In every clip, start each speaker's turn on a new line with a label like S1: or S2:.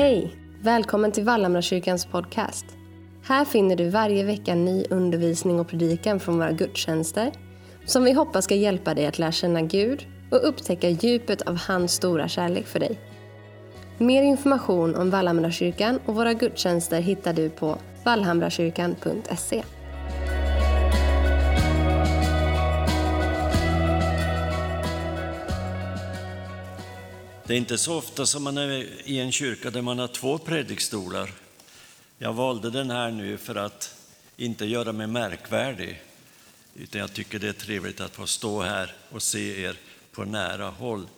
S1: Hej! Välkommen till Vallhamrakyrkans podcast. Här finner du varje vecka ny undervisning och predikan från våra gudstjänster som vi hoppas ska hjälpa dig att lära känna Gud och upptäcka djupet av hans stora kärlek för dig. Mer information om Vallhamrakyrkan och våra gudstjänster hittar du på vallhamrakyrkan.se.
S2: Det är inte så ofta som man är i en kyrka där man har två predikstolar. Jag valde den här nu för att inte göra mig märkvärdig, utan jag tycker det är trevligt att få stå här och se er på nära håll.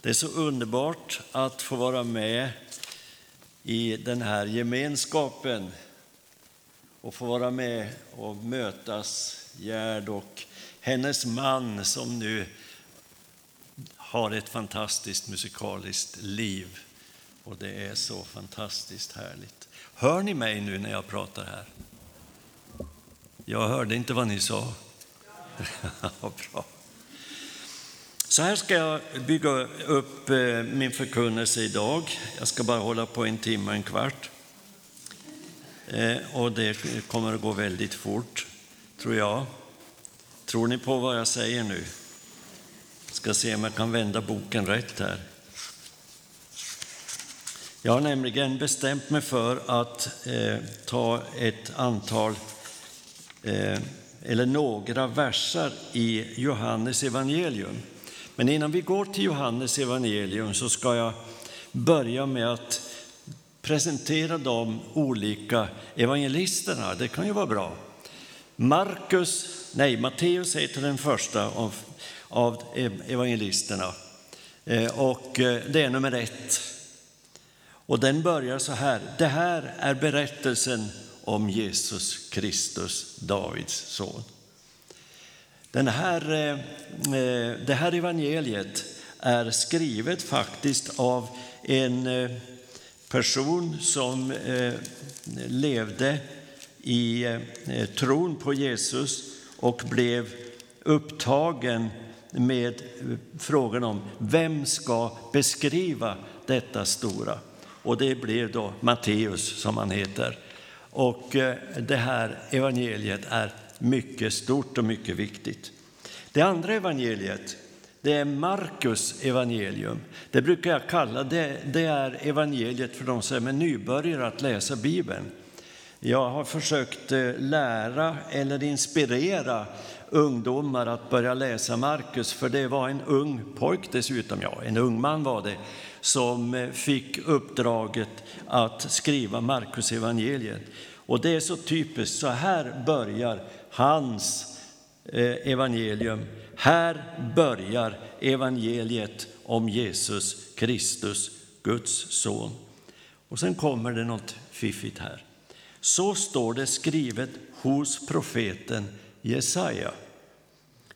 S2: Det är så underbart att få vara med i den här gemenskapen och få vara med och mötas, Gerd och hennes man som nu har ett fantastiskt musikaliskt liv. Och det är så fantastiskt härligt. Hör ni mig nu när jag pratar här? Jag hörde inte vad ni sa. Bra. Så här ska jag bygga upp eh, min förkunnelse idag. Jag ska bara hålla på en timme, en kvart. Eh, och det kommer att gå väldigt fort, tror jag. Tror ni på vad jag säger nu? Ska se om jag kan vända boken rätt här. Jag har nämligen bestämt mig för att eh, ta ett antal, eh, eller några versar i Johannes evangelium. Men innan vi går till Johannes evangelium så ska jag börja med att presentera de olika evangelisterna. Det kan ju vara bra. Markus, nej, Matteus heter den första av av evangelisterna. Eh, och eh, det är nummer ett. Och den börjar så här. Det här är berättelsen om Jesus Kristus, Davids son. Den här, eh, det här evangeliet är skrivet faktiskt av en person som levde i tron på Jesus och blev upptagen med eh, frågan om vem ska beskriva detta stora. Och det blev då Matteus som han heter. Och eh, det här evangeliet är mycket stort och mycket viktigt. Det andra evangeliet det är Markus evangelium. Det brukar jag kalla det, det är evangeliet för de som är nybörjare att läsa Bibeln. Jag har försökt eh, lära eller inspirera ungdomar att börja läsa Markus, för det var en ung pojk dessutom, ja, en ung man var det, som eh, fick uppdraget att skriva Markus evangeliet. Och det är så typiskt, så här börjar hans eh, evangelium. Här börjar evangeliet om Jesus Kristus, Guds son. Och sen kommer det något fiffigt här. Så står det skrivet hos profeten Jesaja.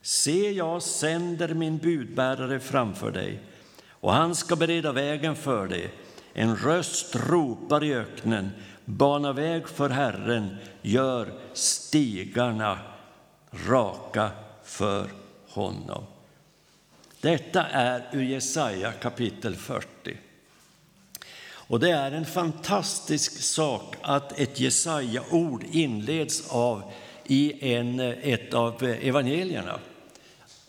S2: Se, jag sänder min budbärare framför dig, och han ska bereda vägen för dig. En röst ropar i öknen, bana väg för Herren, gör stigarna raka för honom. Detta är ur Jesaja kapitel 40. Och det är en fantastisk sak att ett Jesaja-ord inleds av i en, ett av evangelierna.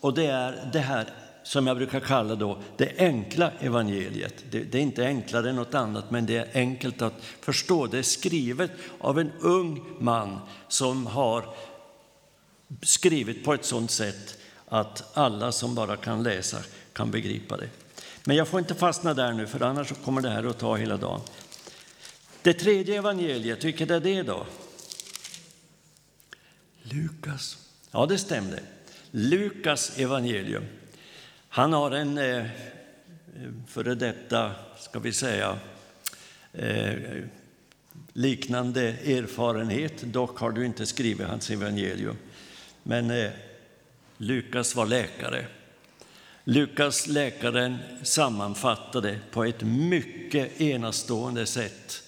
S2: Och det är det här som jag brukar kalla då det enkla evangeliet. Det, det, är inte enklare än något annat, men det är enkelt att förstå. Det är skrivet av en ung man som har skrivit på ett sådant sätt att alla som bara kan läsa kan begripa det. Men jag får inte fastna där nu, för annars kommer det här att ta hela dagen. Det tredje evangeliet, vilket är det då? Lukas. Ja, det stämde. Lukas evangelium. Han har en eh, eh, före detta, ska vi säga, eh, liknande erfarenhet. Dock har du inte skrivit hans evangelium. Men eh, Lukas var läkare. Lukas, läkaren, sammanfattade på ett mycket enastående sätt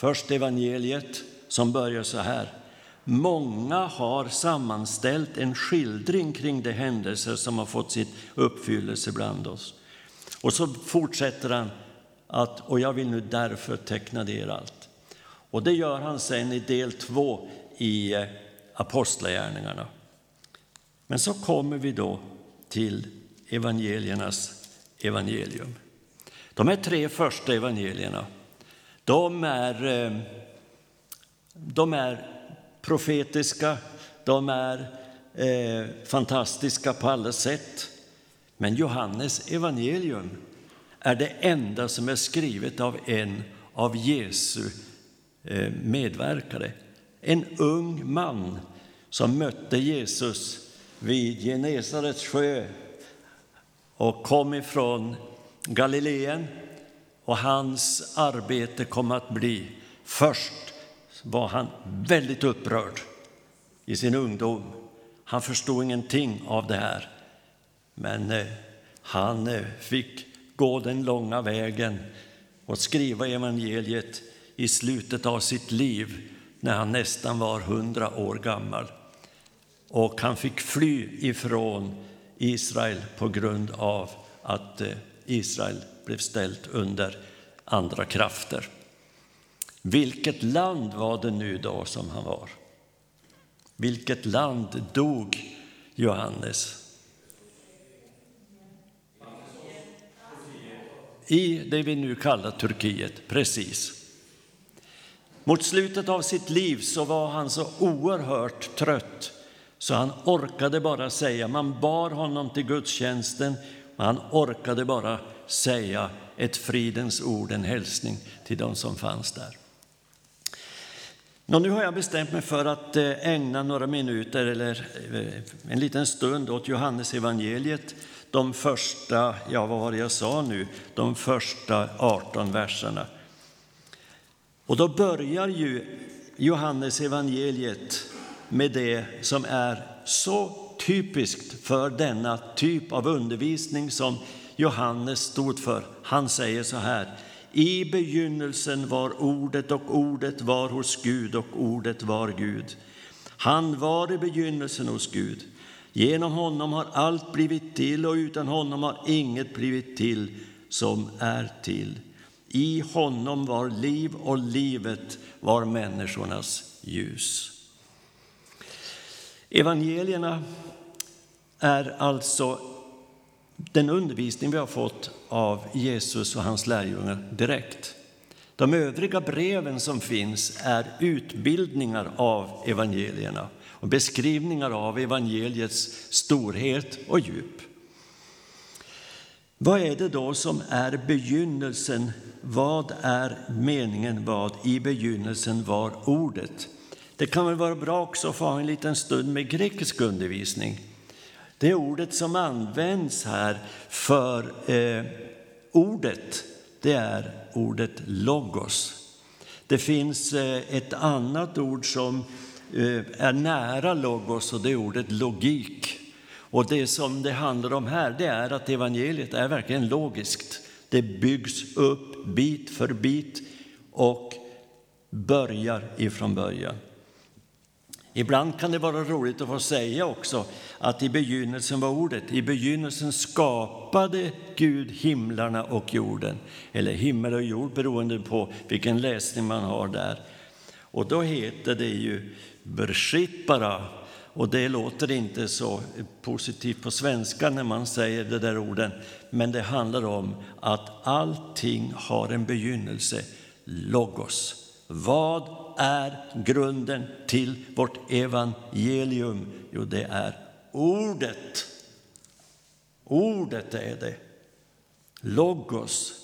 S2: först evangeliet som börjar så här. Många har sammanställt en skildring kring de händelser som har fått sin uppfyllelse bland oss. Och så fortsätter han att och jag vill nu därför teckna ner allt. Och det gör han sen i del två i eh, Apostlagärningarna. Men så kommer vi då till evangeliernas evangelium. De här tre första evangelierna, de är, eh, de är profetiska, de är eh, fantastiska på alla sätt. Men Johannes evangelium är det enda som är skrivet av en av Jesu eh, medverkare. En ung man som mötte Jesus vid Genesarets sjö och kom ifrån Galileen. Och hans arbete kom att bli, först var han väldigt upprörd i sin ungdom. Han förstod ingenting av det här. Men eh, han eh, fick gå den långa vägen och skriva evangeliet i slutet av sitt liv när han nästan var hundra år gammal. Och han fick fly ifrån Israel på grund av att eh, Israel blev ställt under andra krafter. Vilket land var det nu då som han var? Vilket land dog Johannes? I det vi nu kallar Turkiet, precis. Mot slutet av sitt liv så var han så oerhört trött så han orkade bara säga, man bar honom till gudstjänsten, men han orkade bara säga ett fridens ord, en hälsning till de som fanns där. Ja, nu har jag bestämt mig för att eh, ägna några minuter eller eh, en liten stund åt Johannes evangeliet. De första, ja vad var det jag sa nu, de första 18 verserna. Och då börjar ju Johannes evangeliet med det som är så typiskt för denna typ av undervisning som Johannes stod för. Han säger så här. I begynnelsen var Ordet och Ordet var hos Gud och Ordet var Gud. Han var i begynnelsen hos Gud. Genom honom har allt blivit till och utan honom har inget blivit till som är till. I honom var liv och livet var människornas ljus. Evangelierna är alltså den undervisning vi har fått av Jesus och hans lärjungar direkt. De övriga breven som finns är utbildningar av evangelierna och beskrivningar av evangeliets storhet och djup. Vad är det då som är begynnelsen? Vad är meningen? Vad i begynnelsen var ordet? Det kan väl vara bra också att få ha en liten stund med grekisk undervisning. Det ordet som används här för eh, ordet, det är ordet logos. Det finns eh, ett annat ord som eh, är nära logos och det är ordet logik. Och det som det handlar om här, det är att evangeliet är verkligen logiskt. Det byggs upp bit för bit och börjar ifrån början. Ibland kan det vara roligt att få säga också att i begynnelsen var ordet. I begynnelsen skapade Gud himlarna och jorden. Eller himmel och jord beroende på vilken läsning man har där. Och då heter det ju Bershit bara. Och det låter inte så positivt på svenska när man säger de där orden. Men det handlar om att allting har en begynnelse, logos. Vad är grunden till vårt evangelium? Jo, det är ordet. Ordet är det. Logos.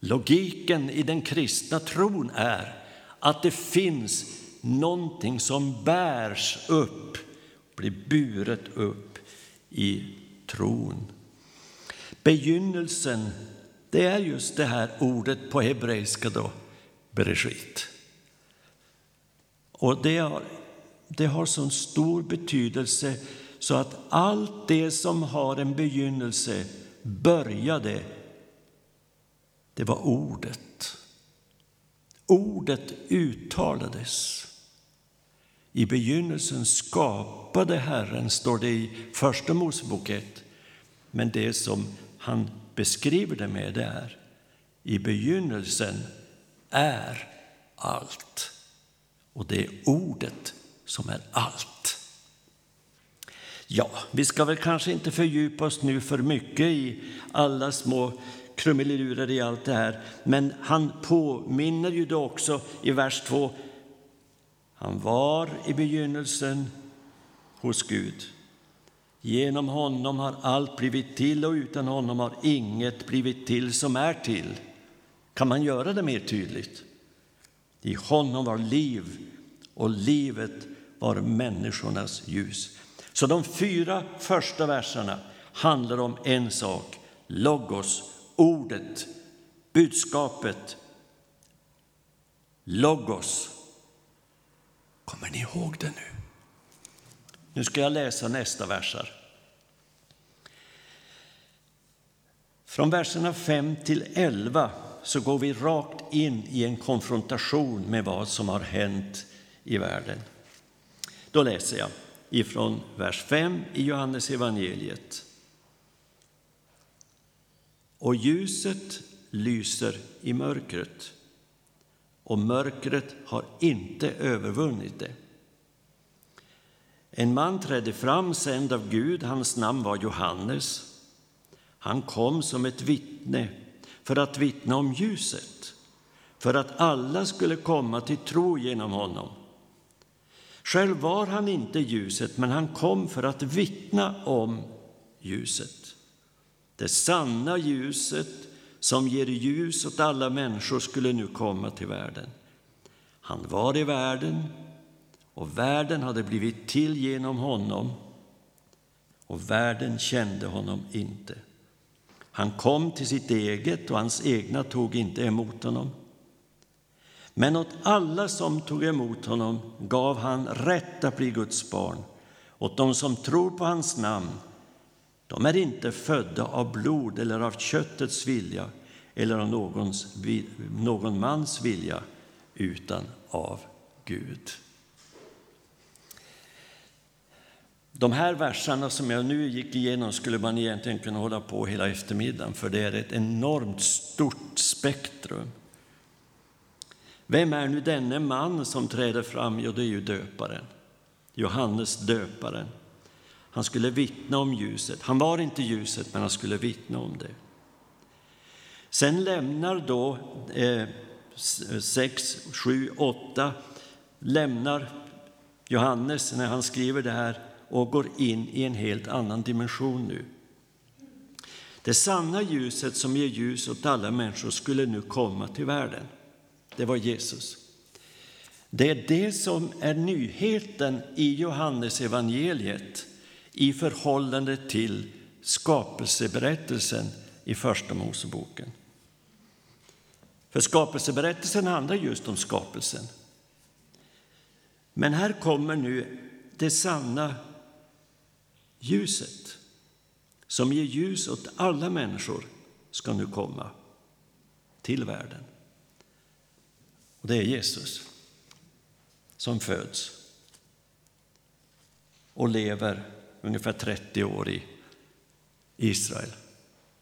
S2: Logiken i den kristna tron är att det finns någonting som bärs upp, blir buret upp i tron. Begynnelsen, det är just det här ordet på hebreiska då, bereshit. Och det har, det har så stor betydelse så att allt det som har en begynnelse började, det var ordet. Ordet uttalades. I begynnelsen skapade Herren, står det i Första Mosebok 1. Men det som han beskriver det med det är I begynnelsen är allt. Och det är ordet som är allt. Ja, vi ska väl kanske inte fördjupa oss nu för mycket i alla små krumelurer i allt det här. Men han påminner ju då också i vers 2. Han var i begynnelsen hos Gud. Genom honom har allt blivit till och utan honom har inget blivit till som är till. Kan man göra det mer tydligt? I honom var liv och livet var människornas ljus. Så de fyra första verserna handlar om en sak, logos, ordet, budskapet. Logos. Kommer ni ihåg det nu? Nu ska jag läsa nästa versar. Från verserna 5 till 11 så går vi rakt in i en konfrontation med vad som har hänt i världen. Då läser jag ifrån vers 5 i Johannes evangeliet. Och ljuset lyser i mörkret, och mörkret har inte övervunnit det. En man trädde fram, sänd av Gud. Hans namn var Johannes. Han kom som ett vittne för att vittna om ljuset, för att alla skulle komma till tro genom honom. Själv var han inte ljuset, men han kom för att vittna om ljuset. Det sanna ljuset som ger ljus åt alla människor skulle nu komma till världen. Han var i världen, och världen hade blivit till genom honom, och världen kände honom inte. Han kom till sitt eget, och hans egna tog inte emot honom. Men åt alla som tog emot honom gav han rätt att bli Guds barn, åt dem som tror på hans namn. De är inte födda av blod eller av köttets vilja eller av någons, någon mans vilja, utan av Gud. De här verserna som jag nu gick igenom skulle man egentligen kunna hålla på hela eftermiddagen, för det är ett enormt stort spektrum. Vem är nu denne man som träder fram? Jo, det är ju döparen, Johannes döparen. Han skulle vittna om ljuset. Han var inte ljuset, men han skulle vittna om det. Sen lämnar då eh, 6, 7, 8 lämnar Johannes när han skriver det här och går in i en helt annan dimension nu. Det sanna ljuset som ger ljus åt alla människor skulle nu komma till världen. Det var Jesus. Det är det som är nyheten i Johannes evangeliet i förhållande till skapelseberättelsen i Första Moseboken. För skapelseberättelsen handlar just om skapelsen. Men här kommer nu det sanna ljuset som ger ljus åt alla människor ska nu komma till världen. Och det är Jesus som föds och lever ungefär 30 år i Israel,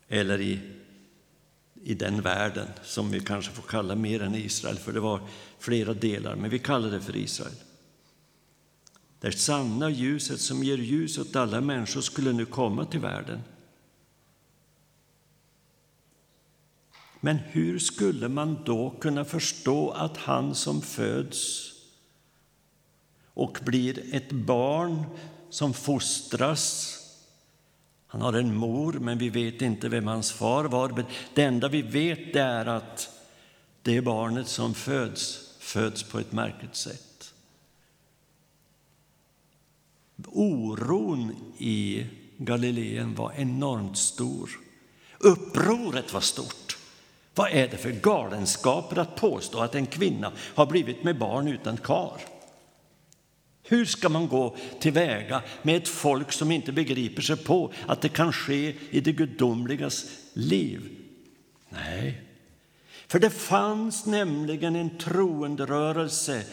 S2: eller i, i den världen som vi kanske får kalla mer än Israel, för det var flera delar, men vi kallar det för Israel. Det sanna ljuset som ger ljus åt alla människor skulle nu komma till världen. Men hur skulle man då kunna förstå att han som föds och blir ett barn som fostras han har en mor, men vi vet inte vem hans far var. Det enda vi vet är att det barnet som föds, föds på ett märkligt sätt. Oron i Galileen var enormt stor. Upproret var stort. Vad är det för galenskaper att påstå att en kvinna har blivit med barn utan kar? Hur ska man gå tillväga med ett folk som inte begriper sig på att det kan ske i det gudomligas liv? Nej, för det fanns nämligen en troenderörelse,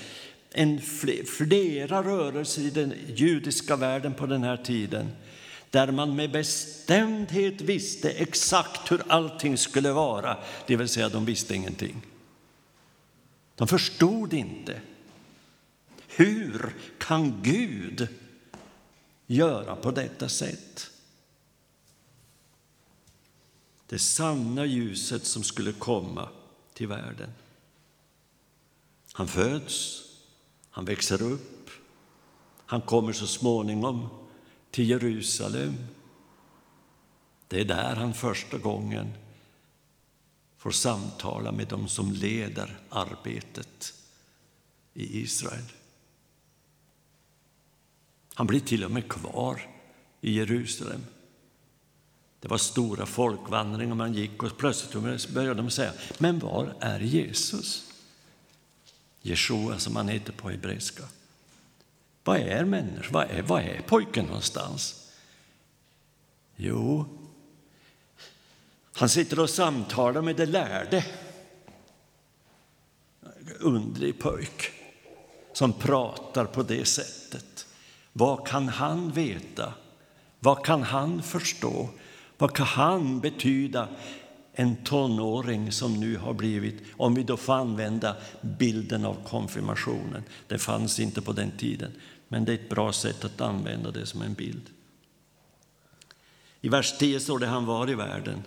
S2: en flera rörelser i den judiska världen på den här tiden där man med bestämdhet visste exakt hur allting skulle vara, det vill säga de visste ingenting. De förstod inte. Hur kan Gud göra på detta sätt? Det sanna ljuset som skulle komma till världen. Han föds, han växer upp, han kommer så småningom till Jerusalem. Det är där han första gången får samtala med dem som leder arbetet i Israel. Han blir till och med kvar i Jerusalem. Det var stora folkvandringar man gick och plötsligt började de säga, men var är Jesus? Jeshua som han heter på hebreiska. Vad är människan? Vad är, vad är pojken någonstans? Jo, han sitter och samtalar med de lärde. Undrig pojk som pratar på det sättet. Vad kan han veta? Vad kan han förstå? Vad kan han betyda? En tonåring som nu har blivit, om vi då får använda bilden av konfirmationen. Det fanns inte på den tiden, men det är ett bra sätt att använda det som en bild. I vers 10 står det han var i världen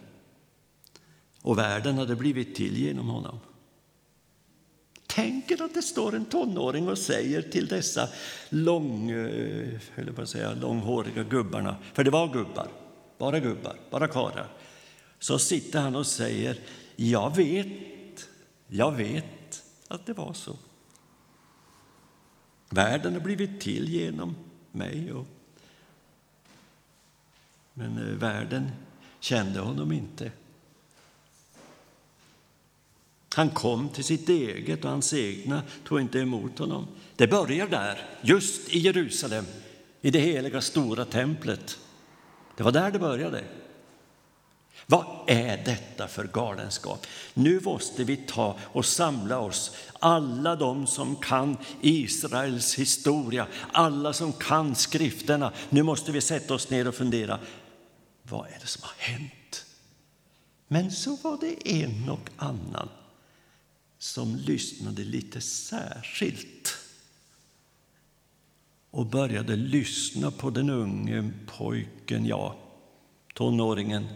S2: och världen hade blivit till genom honom. Tänk att det står en tonåring och säger till dessa lång, eh, höll på att säga, långhåriga gubbarna, för det var gubbar, bara gubbar, bara karlar. Så sitter han och säger, jag vet, jag vet att det var så. Världen har blivit till genom mig. Och... Men eh, världen kände honom inte. Han kom till sitt eget och hans egna tog inte emot honom. Det börjar där, just i Jerusalem, i det heliga stora templet. Det var där det började. Vad är detta för galenskap? Nu måste vi ta och samla oss, alla de som kan Israels historia, alla som kan skrifterna. Nu måste vi sätta oss ner och fundera, vad är det som har hänt? Men så var det en och annan som lyssnade lite särskilt och började lyssna på den unge pojken, ja, tonåringen.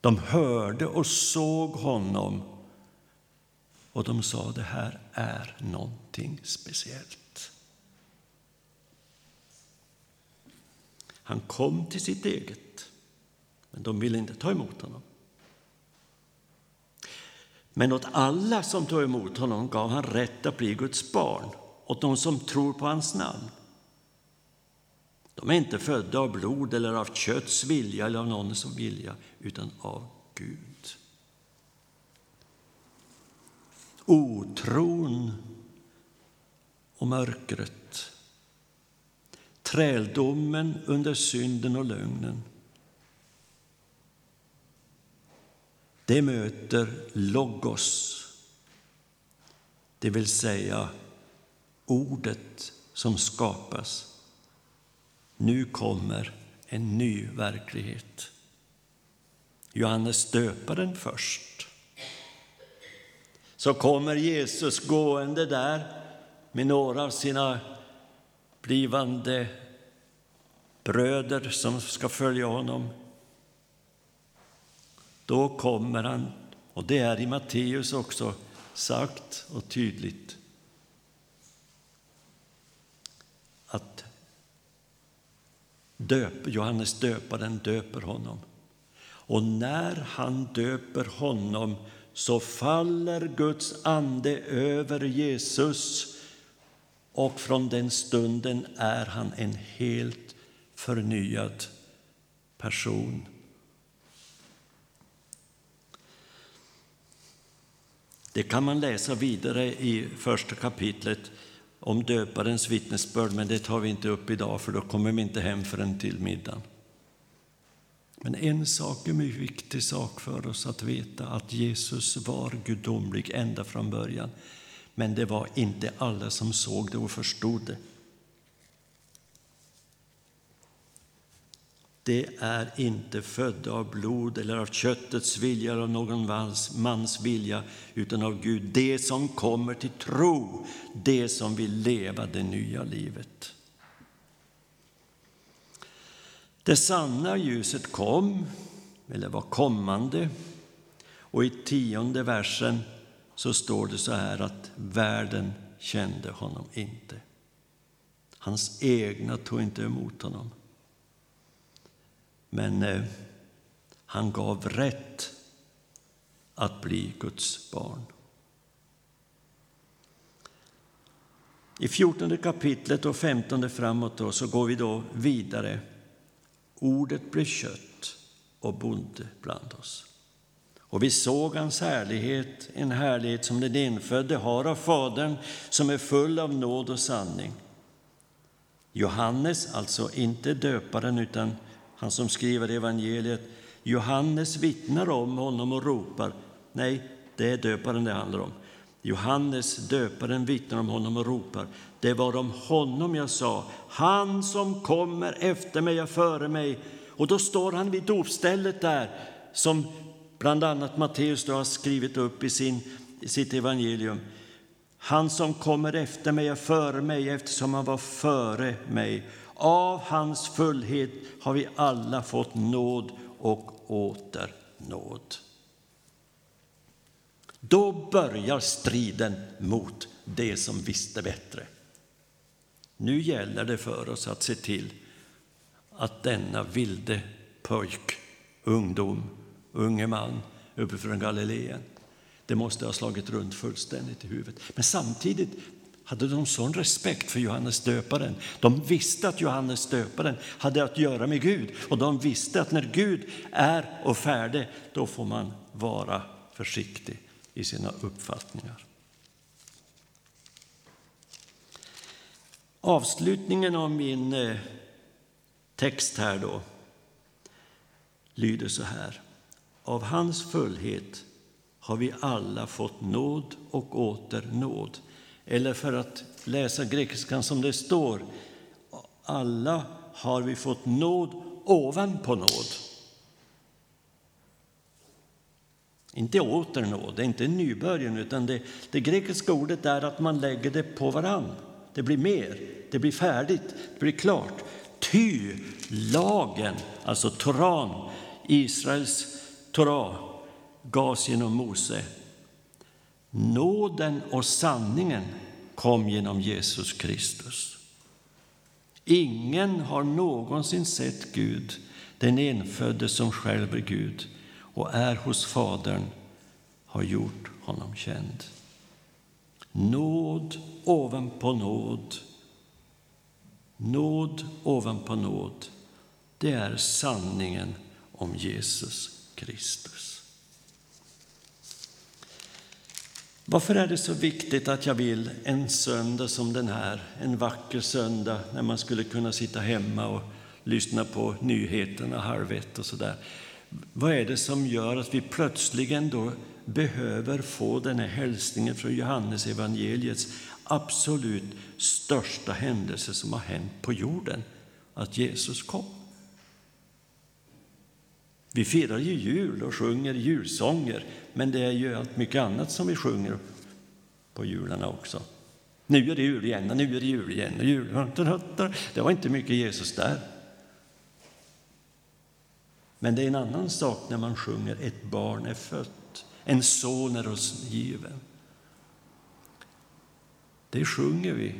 S2: De hörde och såg honom och de sa det här är någonting speciellt. Han kom till sitt eget, men de ville inte ta emot honom. Men åt alla som tog emot honom gav han rätt att bli Guds barn, åt de som tror på hans namn. De är inte födda av blod eller av kötts vilja eller av någons vilja, utan av Gud. Otron och mörkret, träldomen under synden och lögnen det möter logos, det vill säga ordet som skapas. Nu kommer en ny verklighet. Johannes döparen först. Så kommer Jesus gående där med några av sina blivande bröder som ska följa honom då kommer han, och det är i Matteus också sagt och tydligt, att döp, Johannes döparen döper honom. Och när han döper honom så faller Guds ande över Jesus och från den stunden är han en helt förnyad person. Det kan man läsa vidare i första kapitlet om döparens vittnesbörd, men det tar vi inte upp idag för då kommer vi inte hem förrän till middagen. Men en sak är en mycket viktig sak för oss att veta, att Jesus var gudomlig ända från början. Men det var inte alla som såg det och förstod det. Det är inte födda av blod eller av köttets vilja eller av någon mans, mans vilja, utan av Gud. Det som kommer till tro, det som vill leva det nya livet. Det sanna ljuset kom, eller var kommande, och i tionde versen så står det så här att världen kände honom inte. Hans egna tog inte emot honom. Men eh, han gav rätt att bli Guds barn. I 14 kapitlet och 15 framåt då, så går vi då vidare. Ordet blev kött och bodde bland oss. Och vi såg hans härlighet, en härlighet som den infödde har av Fadern, som är full av nåd och sanning. Johannes, alltså inte döparen utan han som skriver evangeliet, Johannes vittnar om honom och ropar. Nej, det är döparen det handlar om. Johannes, döparen, vittnar om honom och ropar. Det var om honom jag sa, han som kommer efter mig och före mig. Och då står han vid dopstället där, som bland annat Matteus har skrivit upp i, sin, i sitt evangelium. Han som kommer efter mig och före mig eftersom han var före mig. Av hans fullhet har vi alla fått nåd och åter nåd. Då börjar striden mot det som visste bättre. Nu gäller det för oss att se till att denna vilde pojk, ungdom, unge man uppifrån Galileen, det måste ha slagit runt fullständigt i huvudet. Men samtidigt hade de sån respekt för Johannes döparen. De visste att Johannes döparen hade att göra med Gud och de visste att när Gud är och färdig, då får man vara försiktig i sina uppfattningar. Avslutningen av min eh, text här då lyder så här. Av hans fullhet har vi alla fått nåd och åter nåd. Eller för att läsa grekiskan som det står, alla har vi fått nåd ovanpå nåd. Inte åter nåd, det är inte nybörjan, utan det, det grekiska ordet är att man lägger det på varann. Det blir mer, det blir färdigt, det blir klart. Ty lagen, alltså Toran, Israels Torah, gavs genom Mose. Nåden och sanningen kom genom Jesus Kristus. Ingen har någonsin sett Gud, den enfödde som själv är Gud och är hos Fadern, har gjort honom känd. Nåd ovanpå nåd, nåd ovanpå nåd, det är sanningen om Jesus Kristus. Varför är det så viktigt att jag vill en söndag som den här, en vacker söndag när man skulle kunna sitta hemma och lyssna på nyheterna halv ett och sådär. Vad är det som gör att vi plötsligen då behöver få den här hälsningen från Johannes evangeliets absolut största händelse som har hänt på jorden, att Jesus kom? Vi firar ju jul och sjunger julsånger, men det är ju allt mycket annat som vi sjunger på jularna också. Nu är det jul igen, och nu är det jul igen. Och jul. Det var inte mycket Jesus där. Men det är en annan sak när man sjunger Ett barn är fött, en son är oss given. Det sjunger vi,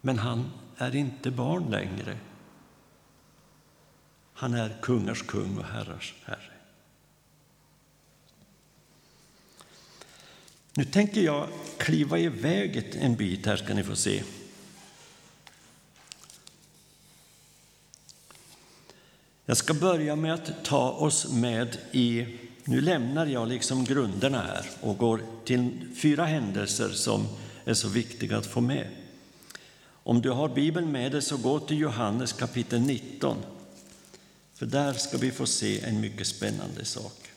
S2: men han är inte barn längre. Han är kungars kung och herrars herre. Nu tänker jag kliva iväg en bit här ska ni få se. Jag ska börja med att ta oss med i, nu lämnar jag liksom grunderna här och går till fyra händelser som är så viktiga att få med. Om du har Bibeln med dig så gå till Johannes kapitel 19. För där ska vi få se en mycket spännande sak.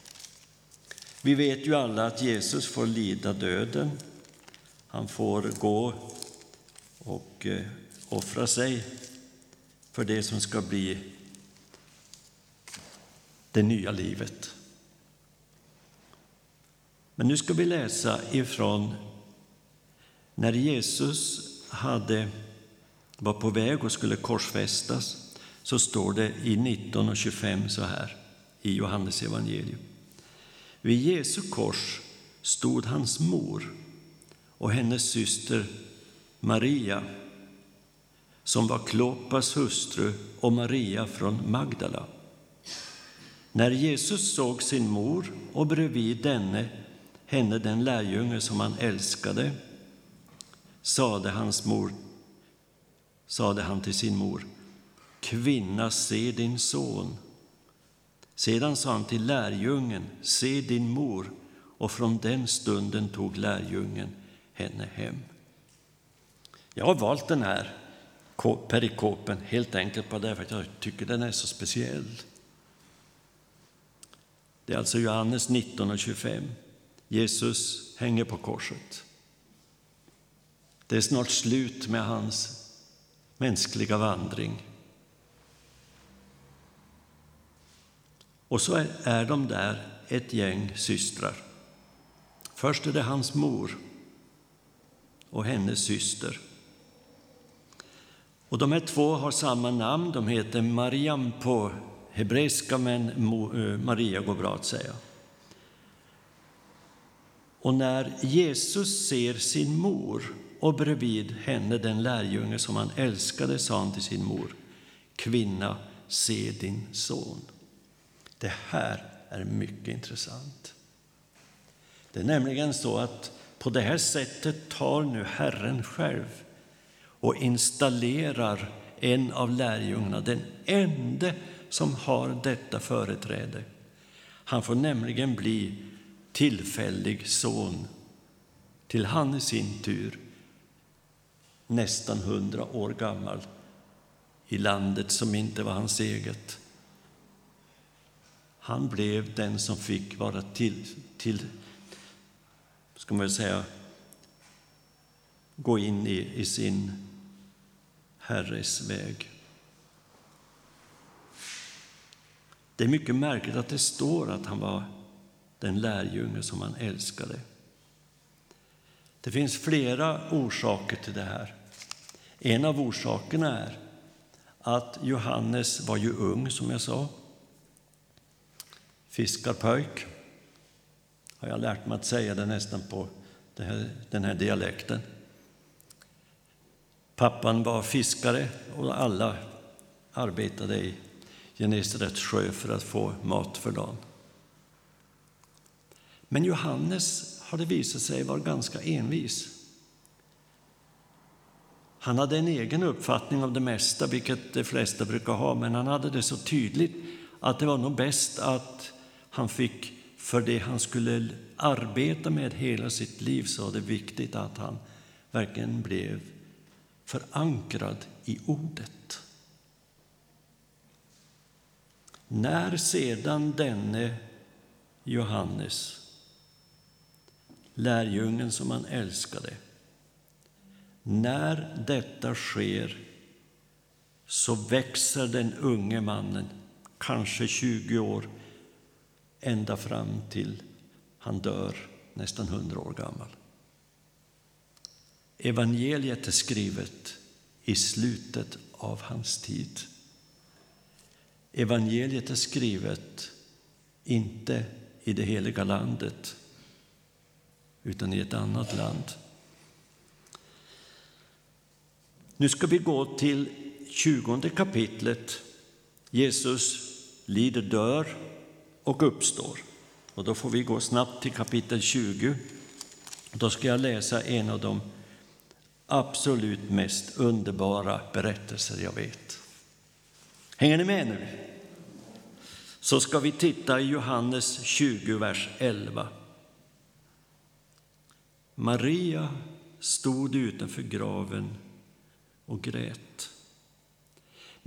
S2: Vi vet ju alla att Jesus får lida döden. Han får gå och eh, offra sig för det som ska bli det nya livet. Men nu ska vi läsa ifrån när Jesus hade, var på väg och skulle korsfästas så står det i 19 och 25 så här i Johannes evangelium. Vid Jesu kors stod hans mor och hennes syster Maria som var Klopas hustru och Maria från Magdala. När Jesus såg sin mor och bredvid denne henne den lärjunge som han älskade sade hans mor sade han till sin mor Kvinna, se din son. Sedan sa han till lärjungen, se din mor, och från den stunden tog lärjungen henne hem. Jag har valt den här perikopen helt enkelt bara därför att jag tycker den är så speciell. Det är alltså Johannes 19 och 25. Jesus hänger på korset. Det är snart slut med hans mänskliga vandring. Och så är de där ett gäng systrar. Först är det hans mor och hennes syster. Och de här två har samma namn. De heter Mariam på hebreiska, men Maria går bra att säga. Och när Jesus ser sin mor och bredvid henne den lärjunge som han älskade sa han till sin mor, kvinna, se din son. Det här är mycket intressant. Det är nämligen så att på det här sättet tar nu Herren själv och installerar en av lärjungarna, den enda som har detta företräde. Han får nämligen bli tillfällig son till han i sin tur nästan hundra år gammal i landet som inte var hans eget. Han blev den som fick vara till, till ska man säga, gå in i, i sin Herres väg. Det är mycket märkligt att det står att han var den lärjunge som han älskade. Det finns flera orsaker till det här. En av orsakerna är att Johannes var ju ung, som jag sa. Fiskarpöjk, har jag lärt mig att säga det nästan på den här dialekten. Pappan var fiskare och alla arbetade i Genesarets sjö för att få mat för dagen. Men Johannes har det visat sig vara ganska envis. Han hade en egen uppfattning om det mesta, vilket de flesta brukar ha, men han hade det så tydligt att det var nog bäst att han fick, för det han skulle arbeta med hela sitt liv, så var det viktigt att han verkligen blev förankrad i ordet. När sedan denne Johannes, lärjungen som han älskade, när detta sker så växer den unge mannen, kanske 20 år, ända fram till han dör nästan 100 år gammal. Evangeliet är skrivet i slutet av hans tid. Evangeliet är skrivet inte i det heliga landet, utan i ett annat land. Nu ska vi gå till 20 kapitlet. Jesus lider, dör och uppstår. Och då får vi gå snabbt till kapitel 20. Då ska jag läsa en av de absolut mest underbara berättelser jag vet. Hänger ni med nu? Så ska vi titta i Johannes 20, vers 11. Maria stod utanför graven och grät.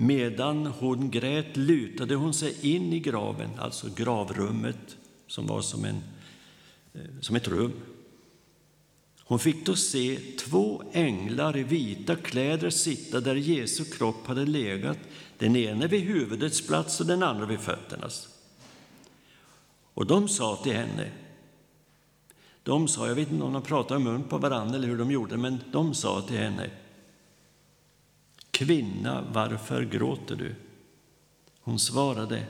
S2: Medan hon grät lutade hon sig in i graven, alltså gravrummet som var som, en, eh, som ett rum. Hon fick då se två änglar i vita kläder sitta där Jesu kropp hade legat, den ene vid huvudets plats och den andra vid fötternas. Och de sa till henne, de sa, jag vet inte om de pratade i mun på varandra eller hur de gjorde, men de sa till henne, Kvinna, varför gråter du? Hon svarade,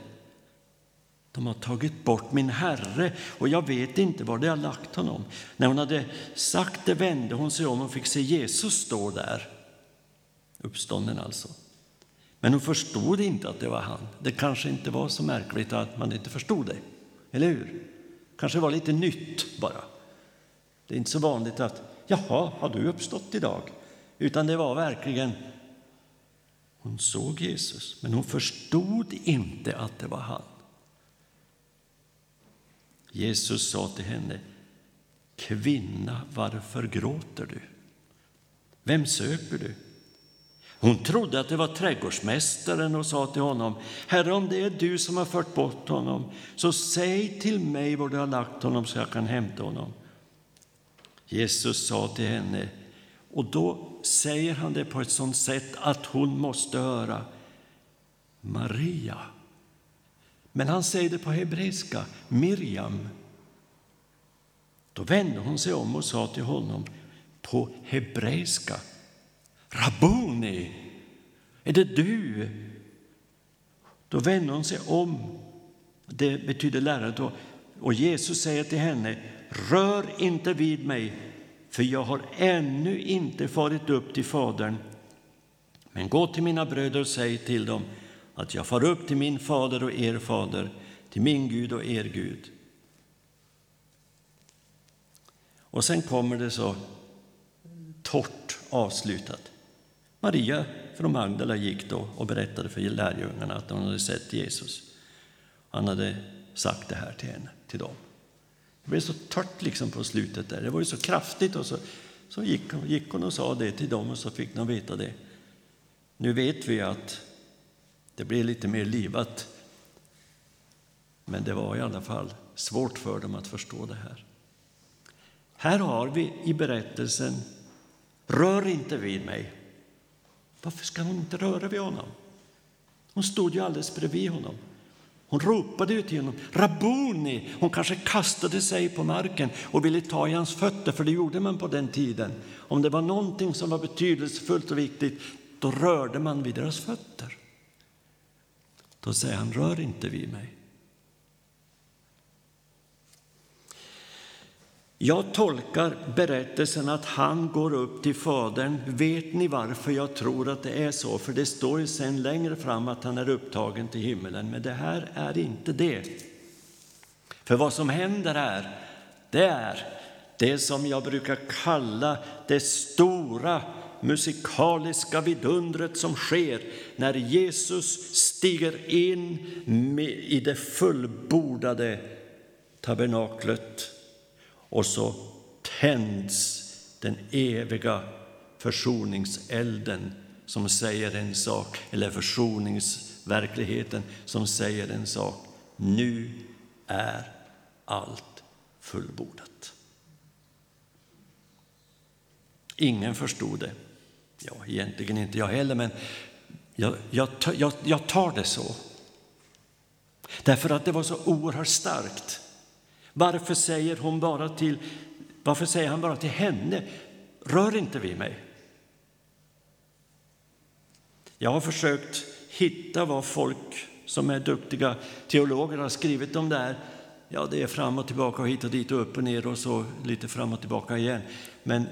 S2: de har tagit bort min herre och jag vet inte var de har lagt honom. När hon hade sagt det vände hon sig om och fick se Jesus stå där, uppstånden alltså. Men hon förstod inte att det var han. Det kanske inte var så märkligt att man inte förstod det, eller hur? Kanske var lite nytt bara. Det är inte så vanligt att ”jaha, har du uppstått idag?” utan det var verkligen hon såg Jesus, men hon förstod inte att det var han. Jesus sa till henne, Kvinna, varför gråter du? Vem söker du? Hon trodde att det var trädgårdsmästaren och sa till honom, Herre, om det är du som har fört bort honom, så säg till mig var du har lagt honom så jag kan hämta honom. Jesus sa till henne, och då säger han det på ett sådant sätt att hon måste höra Maria. Men han säger det på hebreiska, Miriam. Då vände hon sig om och sa till honom på hebreiska, Rabuni, är det du? Då vände hon sig om, det betyder lärare då, och Jesus säger till henne, rör inte vid mig, för jag har ännu inte farit upp till Fadern. Men gå till mina bröder och säg till dem att jag far upp till min fader och er fader, till min Gud och er Gud. Och sen kommer det så torrt avslutat. Maria från Magdala gick då och berättade för lärjungarna att hon hade sett Jesus. Han hade sagt det här till henne, till dem. Det blev så torrt liksom på slutet där. Det var ju så kraftigt och så, så gick, gick hon och sa det till dem och så fick de veta det. Nu vet vi att det blev lite mer livat. Men det var i alla fall svårt för dem att förstå det här. Här har vi i berättelsen Rör inte vid mig. Varför ska hon inte röra vid honom? Hon stod ju alldeles bredvid honom. Hon ropade ut till honom, Rabuni! Hon kanske kastade sig på marken och ville ta i hans fötter, för det gjorde man på den tiden. Om det var någonting som var betydelsefullt och viktigt, då rörde man vid deras fötter. Då säger han, rör inte vid mig. Jag tolkar berättelsen att han går upp till Fadern. Vet ni varför jag tror att det är så? För det står ju sen längre fram att han är upptagen till himmelen. Men det här är inte det. För vad som händer här, det är det som jag brukar kalla det stora musikaliska vidundret som sker när Jesus stiger in i det fullbordade tabernaklet och så tänds den eviga försoningselden som säger en sak, eller försoningsverkligheten som säger en sak. Nu är allt fullbordat. Ingen förstod det. Ja, egentligen inte jag heller, men jag, jag, jag, jag tar det så. Därför att det var så oerhört starkt. Varför säger, hon bara till, varför säger han bara till henne, rör inte vid mig? Jag har försökt hitta vad folk som är duktiga teologer har skrivit om det här. Ja, det är fram och tillbaka och hit och dit och upp och ner och så lite fram och tillbaka igen. Men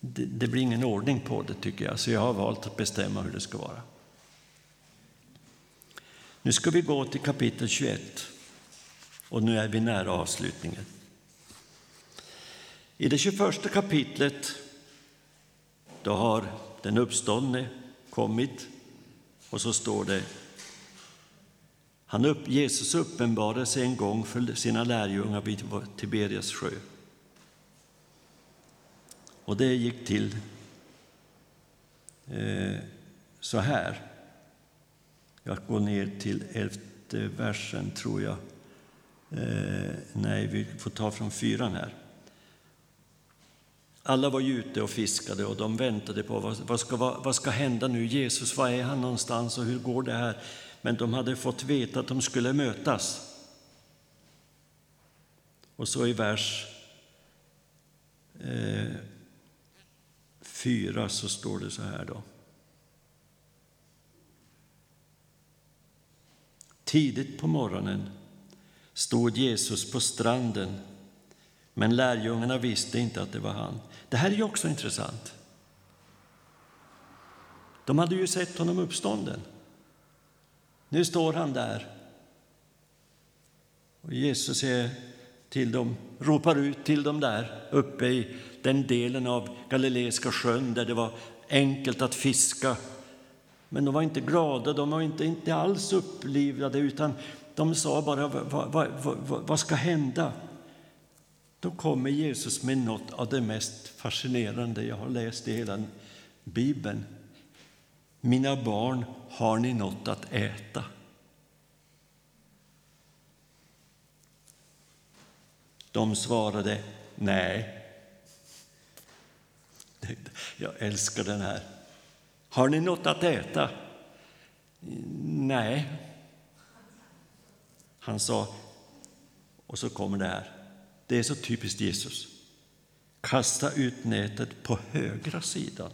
S2: det, det blir ingen ordning på det tycker jag, så jag har valt att bestämma hur det ska vara. Nu ska vi gå till kapitel 21. Och nu är vi nära avslutningen. I det 21 kapitlet då har den uppståndne kommit och så står det han upp, Jesus uppenbarade sig en gång för sina lärjungar vid Tiberias sjö. Och det gick till eh, så här. Jag går ner till elfte versen, tror jag. Eh, nej, vi får ta från fyran här. Alla var ju ute och fiskade och de väntade på vad, vad, ska, vad, vad ska hända nu. Jesus, var är han någonstans och hur går det här? Men de hade fått veta att de skulle mötas. Och så i vers eh, 4 så står det så här då. Tidigt på morgonen stod Jesus på stranden, men lärjungarna visste inte att det var han. Det här är ju också intressant. De hade ju sett honom uppstånden. Nu står han där. Och Jesus är till dem, ropar ut till dem där uppe i den delen av Galileiska sjön där det var enkelt att fiska. Men de var inte glada, de var inte, inte alls upplivade utan de sa bara vad, vad, vad, vad ska hända? Då kommer Jesus med något av det mest fascinerande jag har läst i hela Bibeln. Mina barn, har ni något att äta? De svarade nej. Jag älskar den här. Har ni något att äta? Nej. Han sa, och så kommer det här. Det är så typiskt Jesus. Kasta ut nätet på högra sidan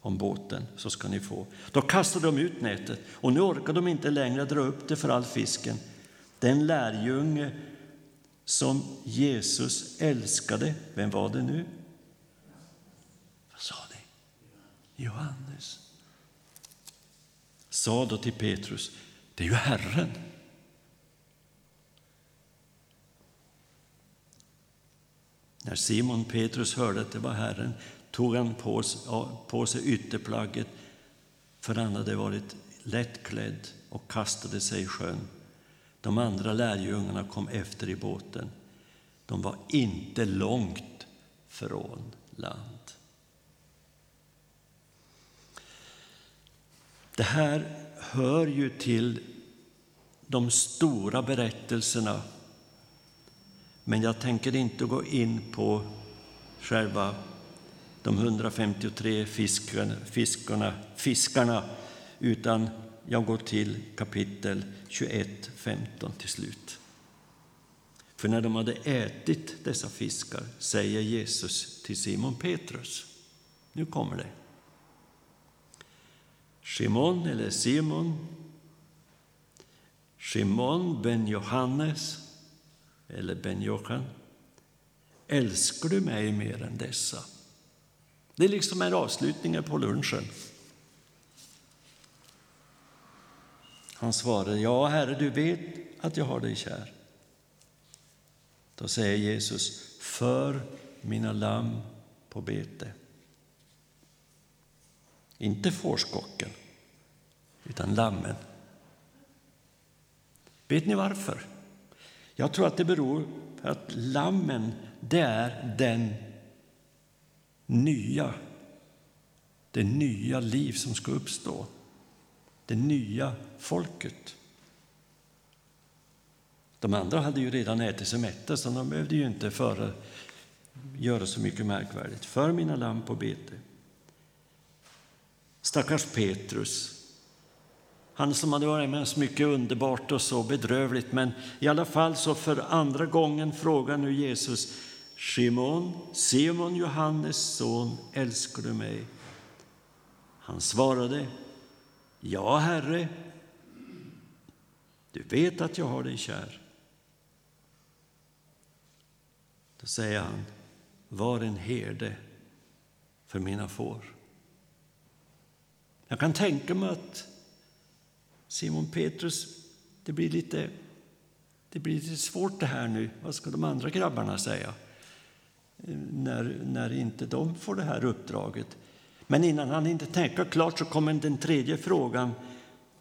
S2: om båten så ska ni få. Då kastade de ut nätet och nu orkar de inte längre dra upp det för all fisken. Den lärjunge som Jesus älskade, vem var det nu? Vad sa ni? Johannes. Sa då till Petrus, det är ju Herren. När Simon Petrus hörde att det var Herren tog han på, på sig ytterplagget, för han hade varit lättklädd och kastade sig i sjön. De andra lärjungarna kom efter i båten. De var inte långt från land. Det här hör ju till de stora berättelserna men jag tänker inte gå in på själva de 153 fiskarna, fiskarna, fiskarna utan jag går till kapitel 21, 15 till slut. För när de hade ätit dessa fiskar säger Jesus till Simon Petrus, nu kommer det. Simon, eller Simon, Simon ben Johannes, eller ben Johan, älskar du mig mer än dessa? Det är liksom en avslutning på lunchen. Han svarade, ja, Herre, du vet att jag har dig kär. Då säger Jesus, för mina lamm på bete. Inte fårskocken, utan lammen. Vet ni varför? Jag tror att det beror på att lammen, det är den nya, det nya liv som ska uppstå, det nya folket. De andra hade ju redan ätit sig mätta, så de behövde ju inte föra, göra så mycket märkvärdigt. För mina lamm på bete. Stackars Petrus, han som hade varit med så mycket underbart och så bedrövligt, men i alla fall så för andra gången frågar nu Jesus Simon, Simon Johannes son, älskar du mig? Han svarade, Ja, Herre, du vet att jag har dig kär. Då säger han, var en herde för mina får. Jag kan tänka mig att Simon Petrus, det blir lite, det blir lite svårt det här nu. Vad ska de andra grabbarna säga? Eh, när, när inte de får det här uppdraget. Men innan han inte tänka klart så kommer den tredje frågan.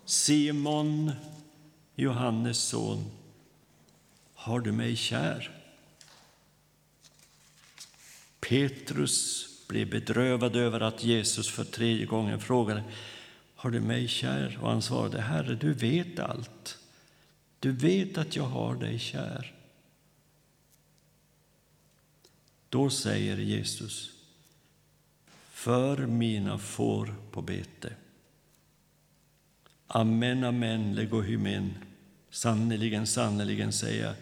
S2: Simon, Johannes son, har du mig kär? Petrus blev bedrövad över att Jesus för tredje gången frågade har du mig kär? Och han svarade Herre, du vet allt. Du vet att jag har dig kär. Då säger Jesus, för mina får på bete. Amen, amen, legohymen. Sannerligen, sannerligen säger jag,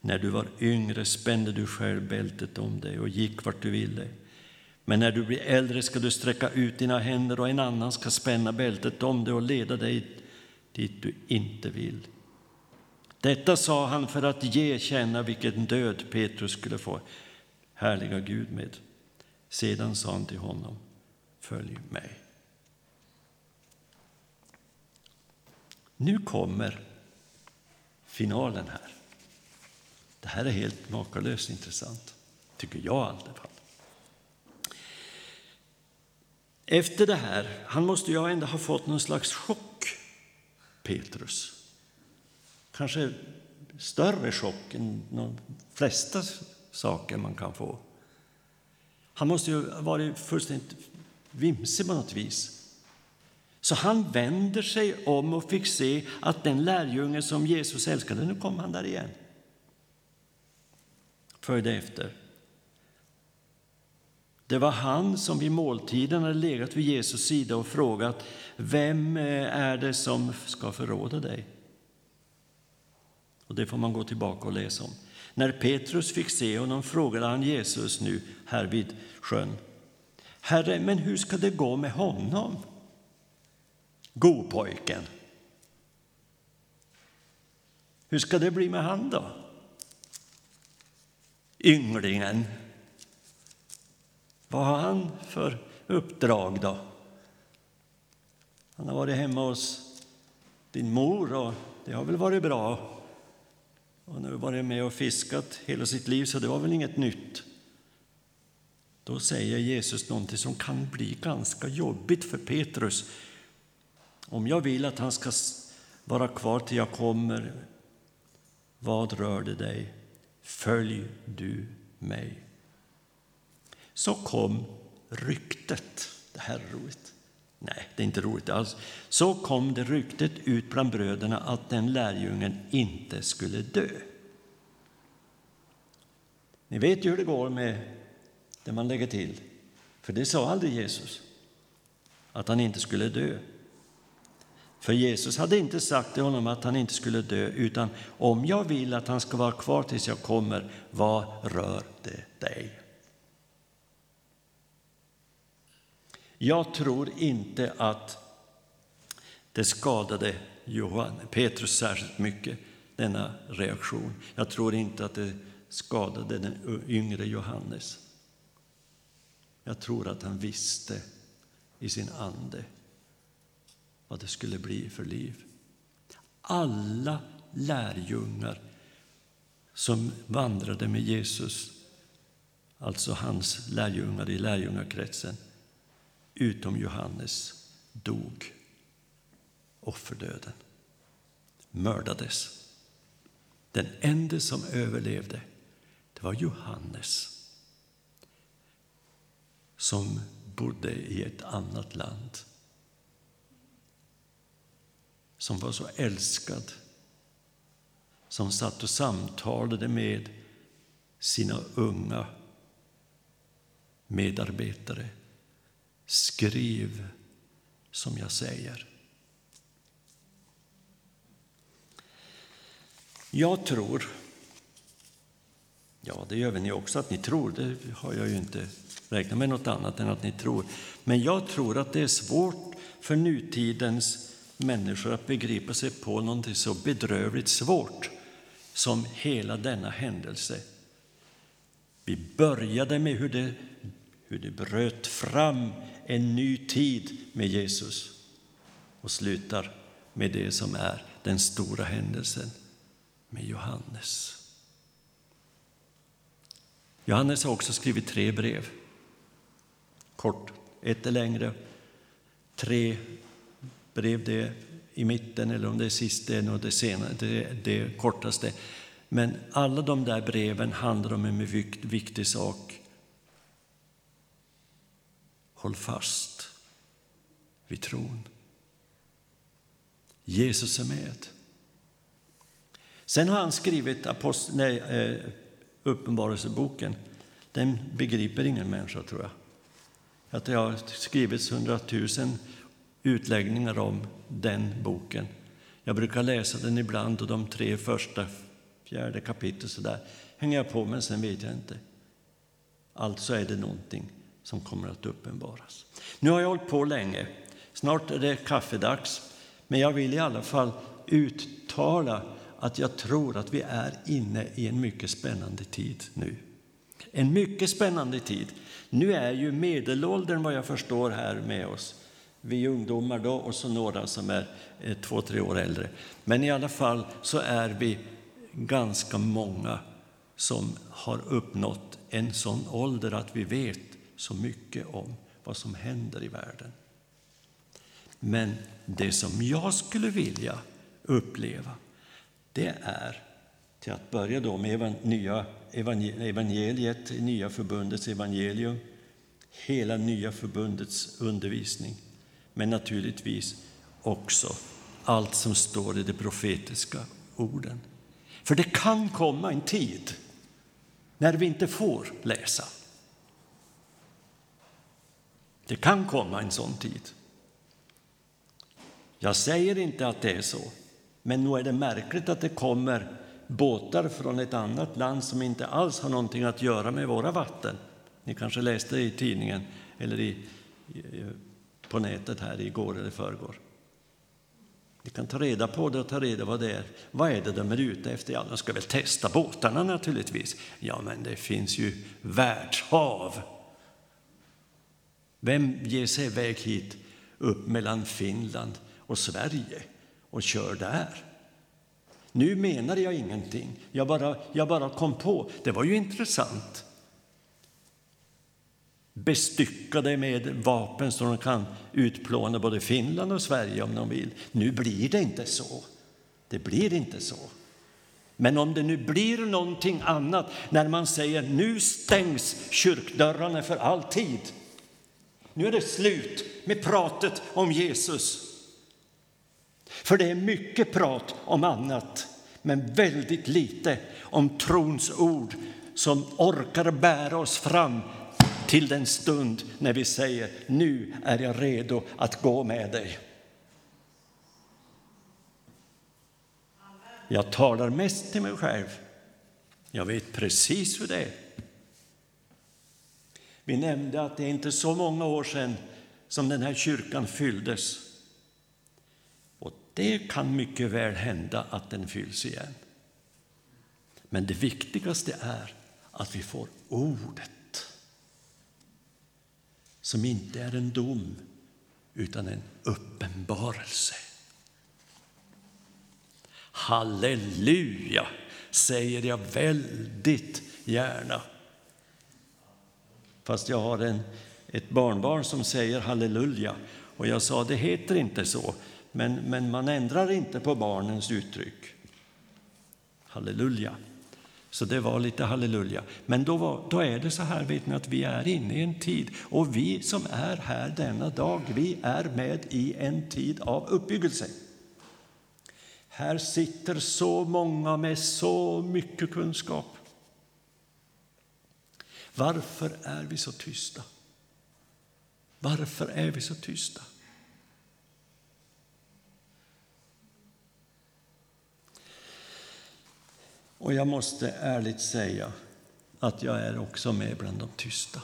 S2: När du var yngre spände du själv bältet om dig och gick vart du ville. Men när du blir äldre ska du sträcka ut dina händer och en annan ska spänna bältet om dig och leda dig dit du inte vill. Detta sa han för att ge känna vilken död Petrus skulle få härliga Gud med. Sedan sa han till honom, följ mig. Nu kommer finalen här. Det här är helt makalöst intressant, tycker jag i alla fall. Efter det här, han måste ju ändå ha fått någon slags chock, Petrus. Kanske större chock än de flesta saker man kan få. Han måste ju ha varit fullständigt vimsig på något vis. Så han vänder sig om och fick se att den lärjunge som Jesus älskade, nu kom han där igen. Följde efter. Det var han som vid måltiden hade legat vid Jesus sida och frågat Vem eh, är det som ska förråda dig? Och Det får man gå tillbaka och läsa om. När Petrus fick se honom frågade han Jesus nu här vid sjön. Herre, men hur ska det gå med honom? Godpojken. Hur ska det bli med han då? Ynglingen. Vad har han för uppdrag då? Han har varit hemma hos din mor och det har väl varit bra. Han har varit med och fiskat hela sitt liv så det var väl inget nytt. Då säger Jesus någonting som kan bli ganska jobbigt för Petrus. Om jag vill att han ska vara kvar till jag kommer, vad rör det dig? Följ du mig. Så kom ryktet. Det här är roligt. Nej, det är inte roligt alls. Så kom det ryktet ut bland bröderna att den lärjungen inte skulle dö. Ni vet ju hur det går med det man lägger till. För det sa aldrig Jesus, att han inte skulle dö. För Jesus hade inte sagt till honom att han inte skulle dö, utan om jag vill att han ska vara kvar tills jag kommer, vad rör det dig? Jag tror inte att det skadade Johan, Petrus särskilt mycket, denna reaktion. Jag tror inte att det skadade den yngre Johannes. Jag tror att han visste i sin ande vad det skulle bli för liv. Alla lärjungar som vandrade med Jesus, alltså hans lärjungar i lärjungakretsen, utom Johannes, dog offerdöden, mördades. Den enda som överlevde det var Johannes som bodde i ett annat land som var så älskad som satt och samtalade med sina unga medarbetare. Skriv som jag säger. Jag tror, ja det gör väl ni också att ni tror, det har jag ju inte räknat med något annat än att ni tror. Men jag tror att det är svårt för nutidens människor att begripa sig på något så bedrövligt svårt som hela denna händelse. Vi började med hur det, hur det bröt fram en ny tid med Jesus och slutar med det som är den stora händelsen med Johannes. Johannes har också skrivit tre brev. Kort, ett är längre, tre brev det i mitten eller om det är sisten och det, senare, det, det kortaste. Men alla de där breven handlar om en viktig sak. Håll fast vid tron. Jesus är med. Sen har han skrivit apost- nej, eh, Uppenbarelseboken. Den begriper ingen människa, tror jag. Att det har skrivits hundratusen utläggningar om den boken. Jag brukar läsa den ibland och de tre första, fjärde kapitlet så där hänger jag på, men sen vet jag inte. Alltså är det någonting som kommer att uppenbaras. Nu har jag hållit på länge. Snart är det kaffedags. Men jag vill i alla fall uttala att jag tror att vi är inne i en mycket spännande tid nu. En mycket spännande tid. Nu är ju medelåldern vad jag förstår här med oss. Vi ungdomar då och så några som är eh, två, tre år äldre. Men i alla fall så är vi ganska många som har uppnått en sån ålder att vi vet så mycket om vad som händer i världen. Men det som jag skulle vilja uppleva, det är till att börja då med nya evangeliet, nya förbundets evangelium, hela nya förbundets undervisning, men naturligtvis också allt som står i de profetiska orden. För det kan komma en tid när vi inte får läsa. Det kan komma en sån tid. Jag säger inte att det är så, men nog är det märkligt att det kommer båtar från ett annat land som inte alls har någonting att göra med våra vatten. Ni kanske läste det i tidningen eller i, på nätet här igår eller förrgår. Ni kan ta reda på det och ta reda vad det är. Vad är det de är ute efter? Ja, de ska väl testa båtarna naturligtvis. Ja, men det finns ju världshav. Vem ger sig iväg hit upp mellan Finland och Sverige och kör där? Nu menar jag ingenting, jag bara, jag bara kom på. Det var ju intressant. Bestyckade med vapen så de kan utplåna både Finland och Sverige om de vill. Nu blir det inte så. Det blir inte så. Men om det nu blir någonting annat när man säger nu stängs kyrkdörrarna för all tid. Nu är det slut med pratet om Jesus. För det är mycket prat om annat, men väldigt lite om trons ord som orkar bära oss fram till den stund när vi säger nu är jag redo att gå med dig. Jag talar mest till mig själv. Jag vet precis hur det är. Vi nämnde att det är inte så många år sedan som den här kyrkan fylldes. Och Det kan mycket väl hända att den fylls igen. Men det viktigaste är att vi får ordet som inte är en dom, utan en uppenbarelse. Halleluja, säger jag väldigt gärna. Fast jag har en, ett barnbarn som säger halleluja och jag sa det heter inte så men, men man ändrar inte på barnens uttryck. Halleluja. Så det var lite halleluja. Men då, var, då är det så här vet ni, att vi är inne i en tid och vi som är här denna dag, vi är med i en tid av uppbyggelse. Här sitter så många med så mycket kunskap. Varför är vi så tysta? Varför är vi så tysta? Och jag måste ärligt säga att jag är också med bland de tysta.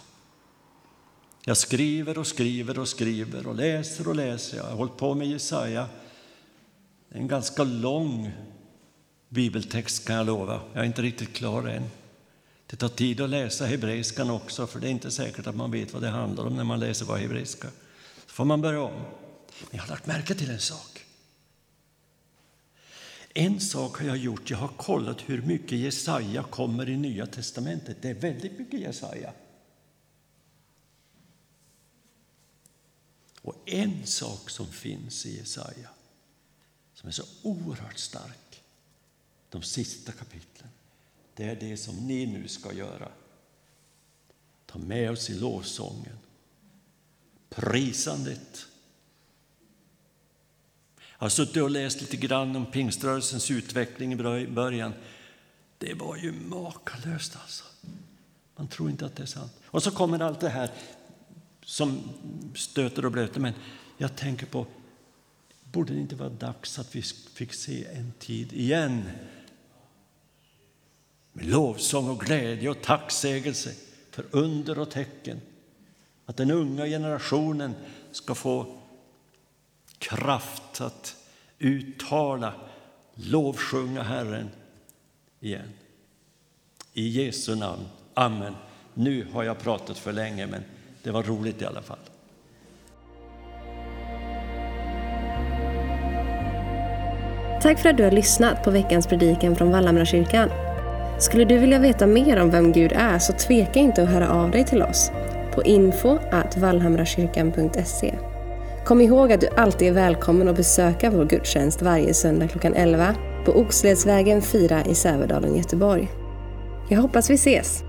S2: Jag skriver och skriver och skriver och läser och läser. Jag har hållit på med Jesaja. En ganska lång bibeltext kan jag lova. Jag är inte riktigt klar än. Det tar tid att läsa hebreiskan också, för det är inte säkert att man vet vad det handlar om när man läser bara hebreiska. Så får man börja om. Men jag har lagt märke till en sak. En sak har jag gjort, jag har kollat hur mycket Jesaja kommer i Nya testamentet. Det är väldigt mycket Jesaja. Och en sak som finns i Jesaja, som är så oerhört stark, de sista kapitlen, det är det som ni nu ska göra. Ta med oss i lovsången, prisandet, jag har suttit och läst lite grann om pingströrelsens utveckling i början. Det var ju makalöst alltså. Man tror inte att det är sant. Och så kommer allt det här som stöter och blöter. Men jag tänker på, borde det inte vara dags att vi fick se en tid igen med lovsång och glädje och tacksägelse för under och tecken. Att den unga generationen ska få kraft att uttala, lovsjunga Herren igen. I Jesu namn. Amen. Nu har jag pratat för länge, men det var roligt i alla fall.
S1: Tack för att du har lyssnat på veckans predikan från Vallhamrakyrkan. Skulle du vilja veta mer om vem Gud är så tveka inte att höra av dig till oss på info.vallhamrakyrkan.se Kom ihåg att du alltid är välkommen att besöka vår gudstjänst varje söndag klockan 11 på Oxledsvägen 4 i Sävedalen, Göteborg. Jag hoppas vi ses!